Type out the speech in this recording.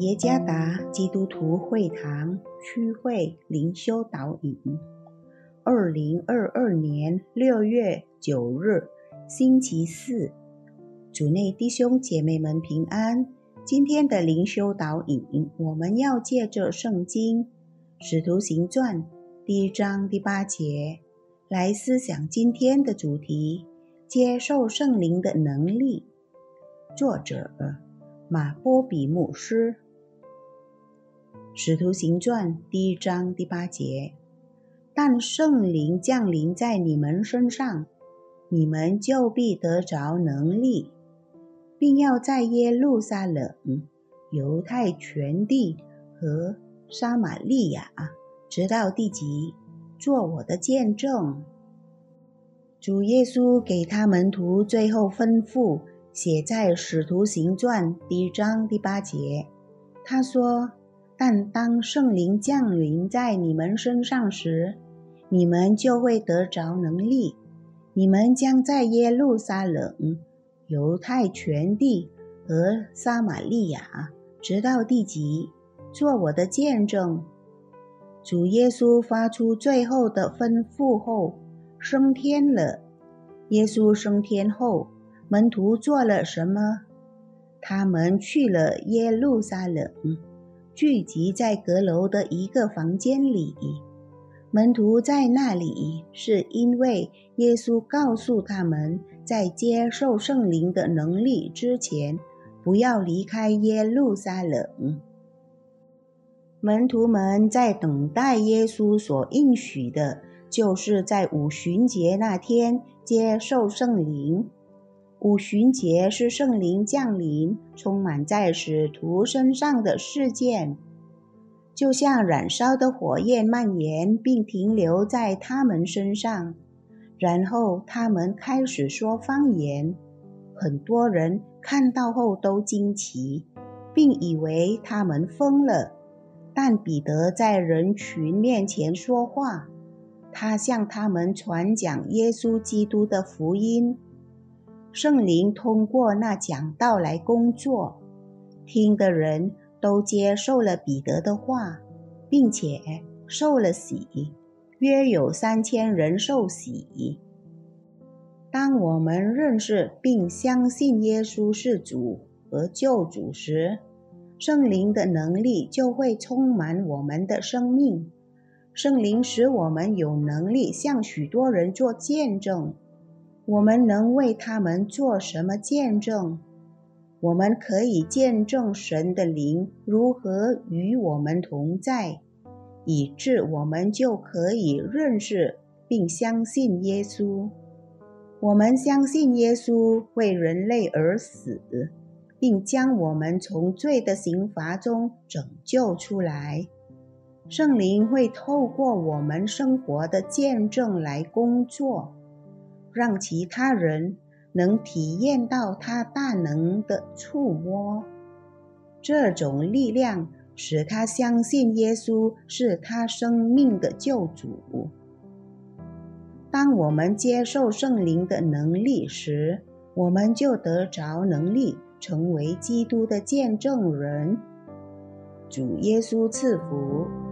耶加达基督徒会堂区会灵修导引，二零二二年六月九日，星期四，主内弟兄姐妹们平安。今天的灵修导引，我们要借着圣经《使徒行传》第一章第八节来思想今天的主题：接受圣灵的能力。作者。马波比牧师，《使徒行传》第一章第八节：但圣灵降临在你们身上，你们就必得着能力，并要在耶路撒冷、犹太全地和撒玛利亚，直到地极，做我的见证。主耶稣给他门徒最后吩咐。写在《使徒行传》第一章第八节，他说：“但当圣灵降临在你们身上时，你们就会得着能力。你们将在耶路撒冷、犹太全地和撒玛利亚，直到地极，做我的见证。”主耶稣发出最后的吩咐后，升天了。耶稣升天后。门徒做了什么？他们去了耶路撒冷，聚集在阁楼的一个房间里。门徒在那里，是因为耶稣告诉他们在接受圣灵的能力之前，不要离开耶路撒冷。门徒们在等待耶稣所应许的，就是在五旬节那天接受圣灵。五旬节是圣灵降临、充满在使徒身上的事件，就像燃烧的火焰蔓延并停留在他们身上，然后他们开始说方言。很多人看到后都惊奇，并以为他们疯了。但彼得在人群面前说话，他向他们传讲耶稣基督的福音。圣灵通过那讲道来工作，听的人都接受了彼得的话，并且受了洗，约有三千人受洗。当我们认识并相信耶稣是主和救主时，圣灵的能力就会充满我们的生命。圣灵使我们有能力向许多人做见证。我们能为他们做什么见证？我们可以见证神的灵如何与我们同在，以致我们就可以认识并相信耶稣。我们相信耶稣为人类而死，并将我们从罪的刑罚中拯救出来。圣灵会透过我们生活的见证来工作。让其他人能体验到他大能的触摸，这种力量使他相信耶稣是他生命的救主。当我们接受圣灵的能力时，我们就得着能力成为基督的见证人。主耶稣赐福。